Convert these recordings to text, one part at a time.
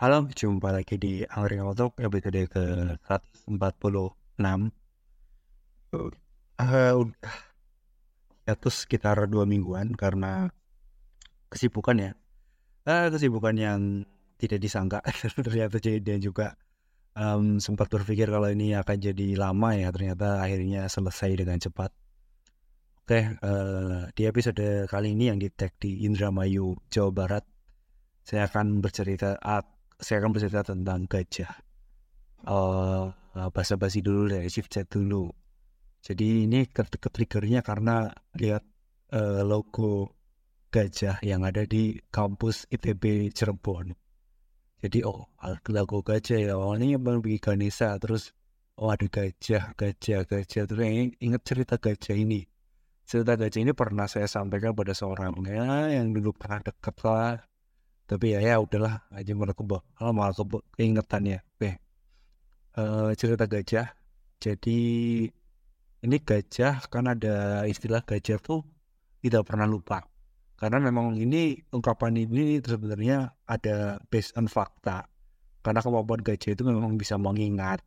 Halo, jumpa lagi di Angkring Auto episode ke 146 uh, udah. Jatuh sekitar dua mingguan karena kesibukan ya. Uh, kesibukan yang tidak disangka ternyata jadi dan juga um, sempat berpikir kalau ini akan jadi lama ya ternyata akhirnya selesai dengan cepat. Oke uh, di episode kali ini yang di tag di Indramayu Jawa Barat saya akan bercerita uh, saya akan bercerita tentang gajah. Uh, basa-basi dulu deh shift chat dulu. Jadi ini ke, karena lihat uh, logo gajah yang ada di kampus ITB Cirebon. Jadi oh logo gajah ya. Awalnya yang bikin Ganesha terus oh ada gajah gajah gajah. Terus ingat cerita gajah ini. Cerita gajah ini pernah saya sampaikan pada seorang ya yang dulu pernah deket lah tapi ya ya udahlah aja malah kebo malah kebo keingetannya oke. Uh, cerita gajah. Jadi ini gajah kan ada istilah gajah tuh tidak pernah lupa. Karena memang ini ungkapan ini sebenarnya ada based on fakta. Karena kemampuan gajah itu memang bisa mengingat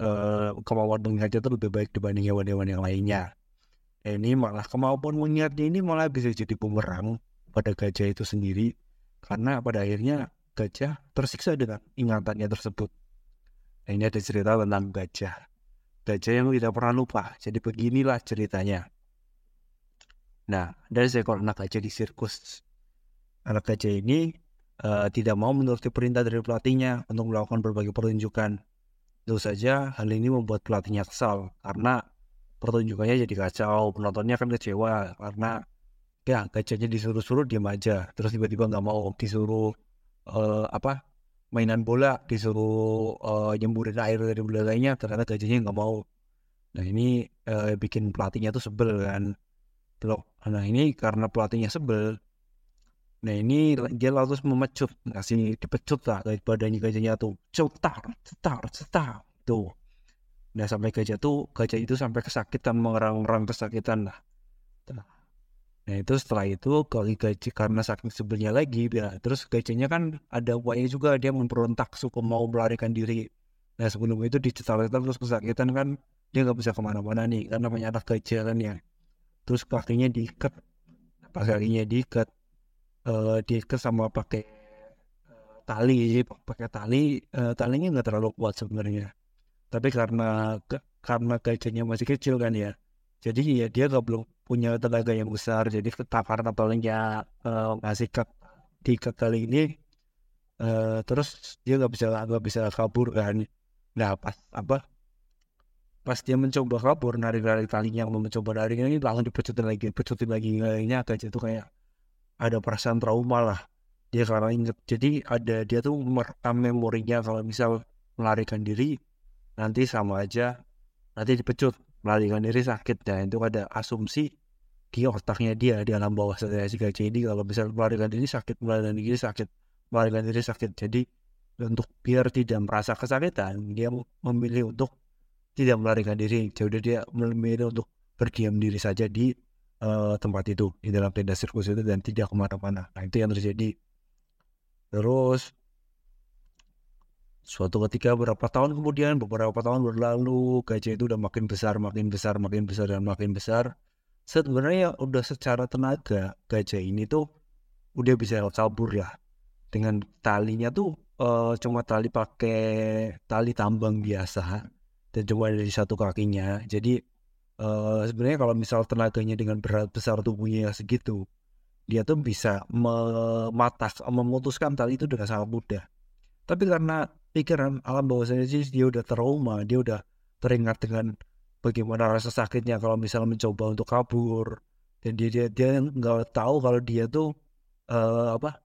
uh, kemampuan mengingatnya itu lebih baik dibanding hewan-hewan yang lainnya. Ini malah kemampuan mengingatnya ini malah bisa jadi bumerang pada gajah itu sendiri karena pada akhirnya gajah tersiksa dengan ingatannya tersebut nah, ini ada cerita tentang gajah gajah yang tidak pernah lupa. Jadi beginilah ceritanya. Nah, dari seekor anak gajah di sirkus. Anak gajah ini uh, tidak mau menuruti perintah dari pelatihnya untuk melakukan berbagai pertunjukan. Tentu saja hal ini membuat pelatihnya kesal karena pertunjukannya jadi kacau, penontonnya kan kecewa karena ya gajahnya disuruh-suruh diam aja, terus tiba-tiba nggak mau disuruh uh, apa mainan bola disuruh uh, nyemburin air dari bola lainnya ternyata gajahnya nggak mau. Nah ini uh, bikin pelatihnya tuh sebel kan. Loh, nah ini karena pelatihnya sebel nah ini dia lalu memecut ngasih dipecut lah dari badannya gajahnya tuh. Cetar cetar cetar tuh. Nah sampai gajah tuh gajah itu sampai kesakitan mengerang-erang kesakitan lah. Nah, Nah itu setelah itu kalau gaji karena saking sebelnya lagi, ya, terus gajahnya kan ada upaya juga dia memberontak suka mau melarikan diri. Nah sebelum itu dicetak terus kesakitan kan dia nggak bisa ke mana-mana nih karena banyak anak gajah kan ya. Terus kakinya diikat, pas kakinya diikat, uh, diikat sama pakai uh, tali, pakai tali, uh, talinya nggak terlalu kuat sebenarnya. Tapi karena karena gajahnya masih kecil kan ya, jadi ya dia nggak belum punya tenaga yang besar. Jadi karena palingnya uh, ngasih cut di cut kali ini uh, terus dia nggak bisa nggak bisa kabur kan. Nah pas apa pas dia mencoba kabur narik narik talinya mau mencoba narik ini langsung dipecutin lagi pecutin lagi. Kayaknya agak itu kayak ada perasaan trauma lah. Dia karena inget jadi ada dia tuh merekam memorinya kalau misal melarikan diri nanti sama aja nanti dipecut melarikan diri sakit. Dan itu ada asumsi di otaknya dia di alam bawah sadar si ini kalau bisa melarikan diri sakit melarikan diri sakit melarikan diri sakit. Jadi untuk biar tidak merasa kesakitan dia memilih untuk tidak melarikan diri. Jadi dia memilih untuk berdiam diri saja di uh, tempat itu di dalam tenda sirkus itu dan tidak ke mana-mana. Nah itu yang terjadi. Terus Suatu ketika beberapa tahun kemudian, beberapa tahun berlalu, gajah itu udah makin besar, makin besar, makin besar, dan makin besar. Sebenarnya udah secara tenaga, gajah ini tuh udah bisa kabur ya. Dengan talinya tuh uh, cuma tali pakai tali tambang biasa dan cuma dari satu kakinya. Jadi uh, sebenarnya kalau misal tenaganya dengan berat besar tubuhnya segitu, dia tuh bisa mematah, memutuskan tali itu dengan sangat mudah. Tapi karena pikiran alam bawah sadar dia udah trauma dia udah teringat dengan bagaimana rasa sakitnya kalau misalnya mencoba untuk kabur. Dan dia dia dia nggak tahu kalau dia tuh uh, apa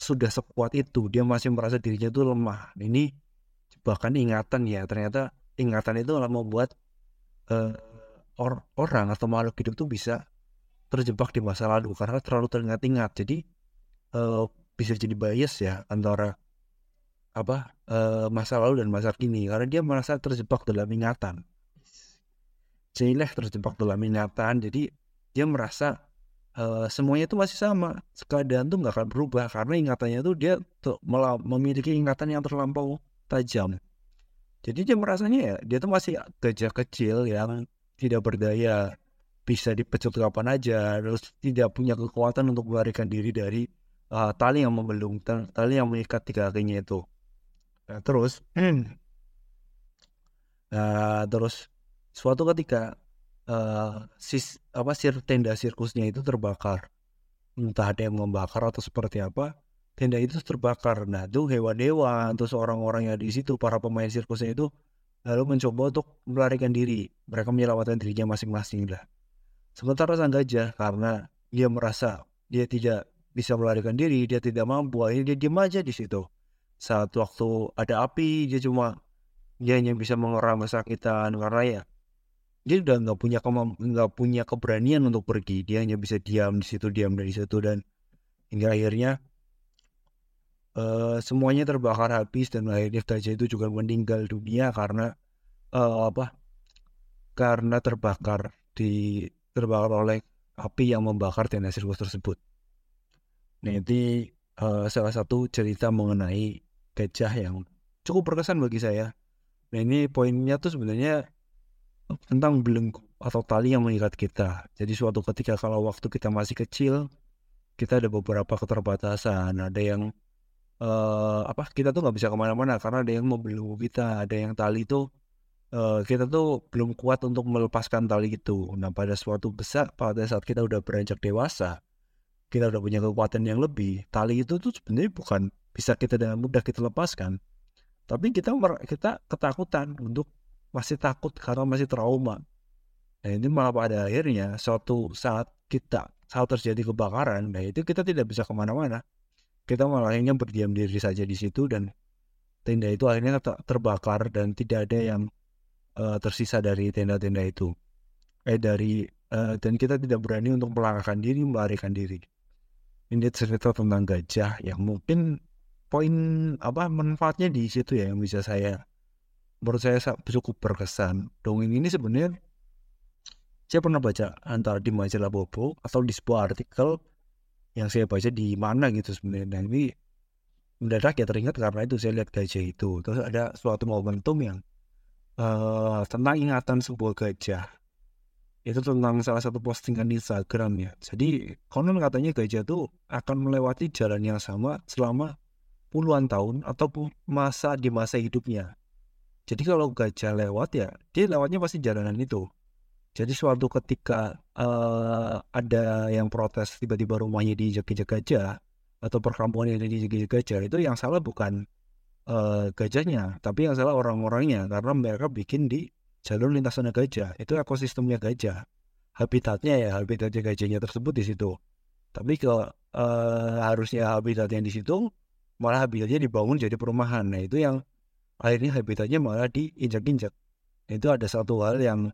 sudah sekuat itu. Dia masih merasa dirinya tuh lemah. Ini bahkan ingatan ya ternyata ingatan itu membuat uh, or orang atau makhluk hidup tuh bisa terjebak di masa lalu karena terlalu teringat-ingat. Jadi uh, bisa jadi bias ya antara apa uh, masa lalu dan masa kini karena dia merasa terjebak dalam ingatan Jaileh terjebak dalam ingatan jadi dia merasa uh, semuanya itu masih sama. Keadaan tuh nggak akan berubah karena ingatannya tuh dia tuh malah memiliki ingatan yang terlampau tajam. Jadi dia merasanya ya dia tuh masih gajah kecil yang tidak berdaya. Bisa dipecut kapan aja terus tidak punya kekuatan untuk melarikan diri dari uh, tali yang membelung tali yang mengikat tiga kakinya itu. Nah, terus nah, terus suatu ketika uh, sis apa sir tenda sirkusnya itu terbakar. Entah ada yang membakar atau seperti apa tenda itu terbakar. Nah itu hewan-hewan terus orang-orang yang di situ para pemain sirkusnya itu lalu mencoba untuk melarikan diri. Mereka menyelamatkan dirinya masing-masing lah. Sementara sang gajah karena dia merasa dia tidak bisa melarikan diri dia tidak mampu akhirnya dia diam aja di situ. Saat waktu ada api dia cuma dia hanya bisa mengeram kesakitan. Karena ya dia udah nggak punya nggak punya keberanian untuk pergi dia hanya bisa diam di situ diam dari situ dan hingga akhirnya uh, semuanya terbakar habis dan akhirnya gajah itu juga meninggal dunia karena uh, apa karena terbakar di terbakar oleh api yang membakar tenda sirkus tersebut. Nah ini uh, salah satu cerita mengenai gajah yang cukup berkesan bagi saya. Nah ini poinnya tuh sebenarnya tentang belenggu atau tali yang mengikat kita. Jadi suatu ketika kalau waktu kita masih kecil, kita ada beberapa keterbatasan. Ada yang uh, apa? Kita tuh nggak bisa ke mana-mana karena ada yang mau belenggu kita, ada yang tali itu uh, kita tuh belum kuat untuk melepaskan tali itu. Nah pada suatu besar, pada saat kita udah beranjak dewasa, kita udah punya kekuatan yang lebih. Tali itu tuh sebenarnya bukan bisa kita dengan mudah kita lepaskan, tapi kita kita ketakutan untuk masih takut karena masih trauma. Nah ini malah pada akhirnya suatu saat kita saat terjadi kebakaran, nah itu kita tidak bisa ke mana-mana. Kita malah akhirnya berdiam diri saja di situ dan tenda itu akhirnya terbakar dan tidak ada yang uh, tersisa dari tenda-tenda itu. Eh dari uh, dan kita tidak berani untuk melarikan diri, melarikan diri. Ini cerita tentang gajah yang mungkin poin apa manfaatnya di situ ya yang bisa saya menurut saya cukup berkesan. Dongeng ini sebenarnya saya pernah baca antara di majalah Bobo atau di sebuah artikel yang saya baca di mana gitu sebenarnya. Dan ini mendadak ya teringat karena itu saya lihat gajah itu. Terus ada suatu momentum yang uh, tentang ingatan sebuah gajah. Itu tentang salah satu postingan di Instagram ya. Jadi konon katanya gajah itu akan melewati jalan yang sama selama puluhan tahun ataupun masa di masa hidupnya. Jadi kalau gajah lewat ya dia lewatnya pasti jalanan itu. Jadi suatu ketika uh, ada yang protes tiba-tiba rumahnya diinjak-injak gajah atau perkampungan yang diinjak-injak gajah itu yang salah bukan uh, gajahnya, tapi yang salah orang-orangnya karena mereka bikin di jalur lintasan gajah. Itu ekosistemnya gajah. Habitatnya ya habitatnya gajahnya tersebut di situ. Tapi kalau uh, harusnya habitatnya di situ malah habitatnya dibangun jadi perumahan. Nah itu yang akhirnya habitatnya malah diinjak-injak. Itu ada satu hal yang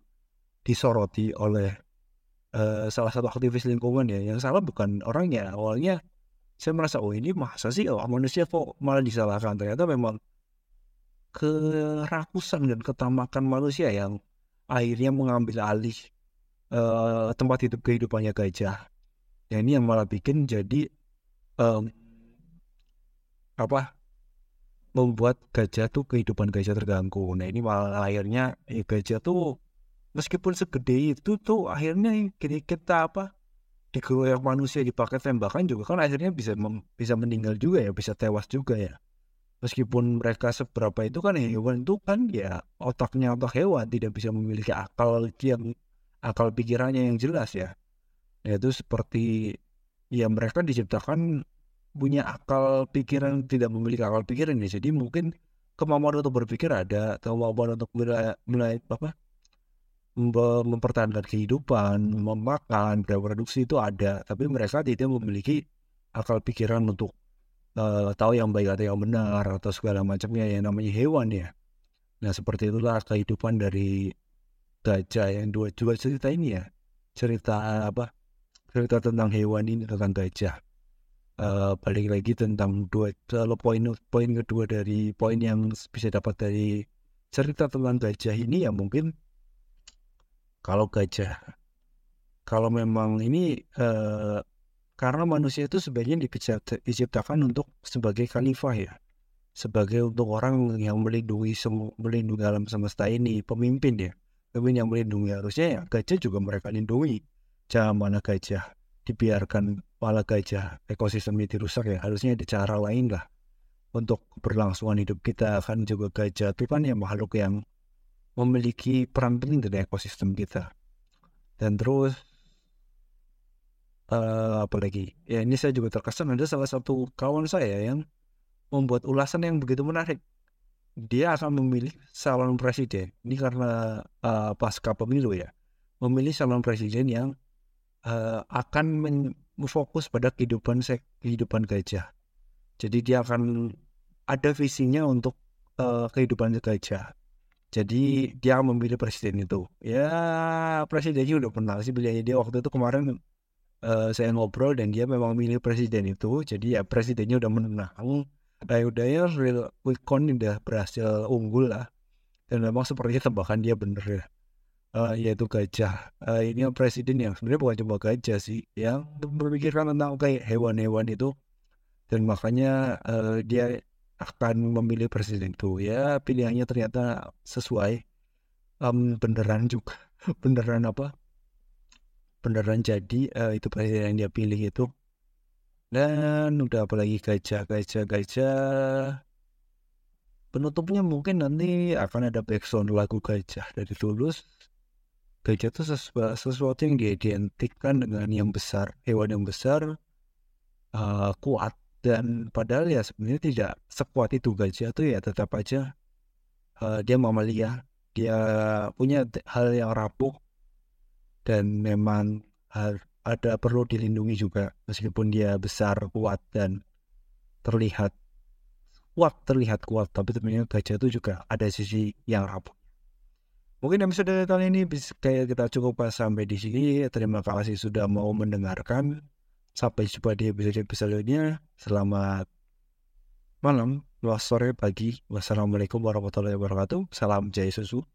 disoroti oleh uh, salah satu aktivis lingkungan ya. Yang salah bukan orangnya. Awalnya saya merasa oh ini masa sih oh, manusia kok malah disalahkan. Ternyata memang kerakusan dan ketamakan manusia yang akhirnya mengambil alih uh, tempat hidup kehidupannya gajah. Ya ini yang malah bikin jadi um, apa membuat gajah tuh kehidupan gajah terganggu. Nah ini malah akhirnya ya gajah tuh meskipun segede itu tuh akhirnya kita apa dikeroyok manusia dipakai tembakan juga kan akhirnya bisa bisa meninggal juga ya bisa tewas juga ya meskipun mereka seberapa itu kan hewan itu kan ya otaknya otak hewan tidak bisa memiliki akal yang akal pikirannya yang jelas ya yaitu seperti ya mereka diciptakan punya akal pikiran tidak memiliki akal pikiran ya. Jadi mungkin kemampuan untuk berpikir ada kemampuan untuk mulai, apa mempertahankan kehidupan memakan bereproduksi itu ada. Tapi mereka tidak memiliki akal pikiran untuk uh, tahu yang baik atau yang benar atau segala macamnya yang namanya hewan ya. Nah seperti itulah kehidupan dari gajah yang dua dua cerita ini ya. Cerita apa cerita tentang hewan ini tentang gajah uh, balik lagi tentang dua kalau poin poin kedua dari poin yang bisa dapat dari cerita tentang gajah ini ya mungkin. Kalau gajah kalau memang ini uh, karena manusia itu sebenarnya diciptakan untuk sebagai khalifah ya. Sebagai untuk orang yang melindungi semua melindungi alam semesta ini pemimpin ya. Pemimpin yang melindungi. Harusnya ya gajah juga mereka lindungi. Jangan mana gajah dibiarkan malah gajah ekosistem ini dirusak ya. Harusnya ada cara lain lah untuk berlangsungan hidup kita. Kan juga gajah itu kan ya makhluk yang memiliki peran penting dari ekosistem kita. Dan terus uh, apa lagi? Ya ini saya juga terkesan ada salah satu kawan saya yang membuat ulasan yang begitu menarik. Dia akan memilih calon presiden. Ini karena uh, pasca pemilu ya. Memilih calon presiden yang uh, akan fokus pada kehidupan kehidupan gajah. Jadi dia akan ada visinya untuk uh, kehidupan gajah. Jadi dia memilih presiden itu. Ya presidennya udah pernah sih beliau. Dia waktu itu kemarin uh, saya ngobrol dan dia memang milih presiden itu. Jadi ya presidennya udah menang. Nah udah ya real quick udah berhasil unggul lah. Dan memang sepertinya tebakan dia bener ya uh, yaitu gajah. Uh, ini presiden yang sebenarnya bukan cuma gajah sih yang berpikirkan tentang kayak hewan-hewan itu. Dan makanya uh, dia akan memilih presiden itu. Ya pilihannya ternyata sesuai um, beneran juga. Beneran apa? Beneran jadi uh, itu presiden yang dia pilih itu. Dan udah apalagi gajah gajah gajah. Penutupnya mungkin nanti akan ada background lagu gajah dari Tulus gajah itu sesuatu, sesuatu yang diidentikan dengan yang besar. Hewan yang besar uh, kuat dan padahal ya sebenarnya tidak sekuat itu gajah tuh ya tetap aja uh, dia mamalia. Dia punya hal yang rapuh dan memang ada perlu dilindungi juga. Meskipun dia besar kuat dan terlihat kuat terlihat kuat tapi sebenarnya gajah itu juga ada sisi yang rapuh mungkin episode kali ini bisa kayak kita cukup sampai di sini. Terima kasih sudah mau mendengarkan. Sampai jumpa di episode episodenya selamat malam sore pagi. Wassalamualaikum warahmatullahi wabarakatuh. Salam jaya susu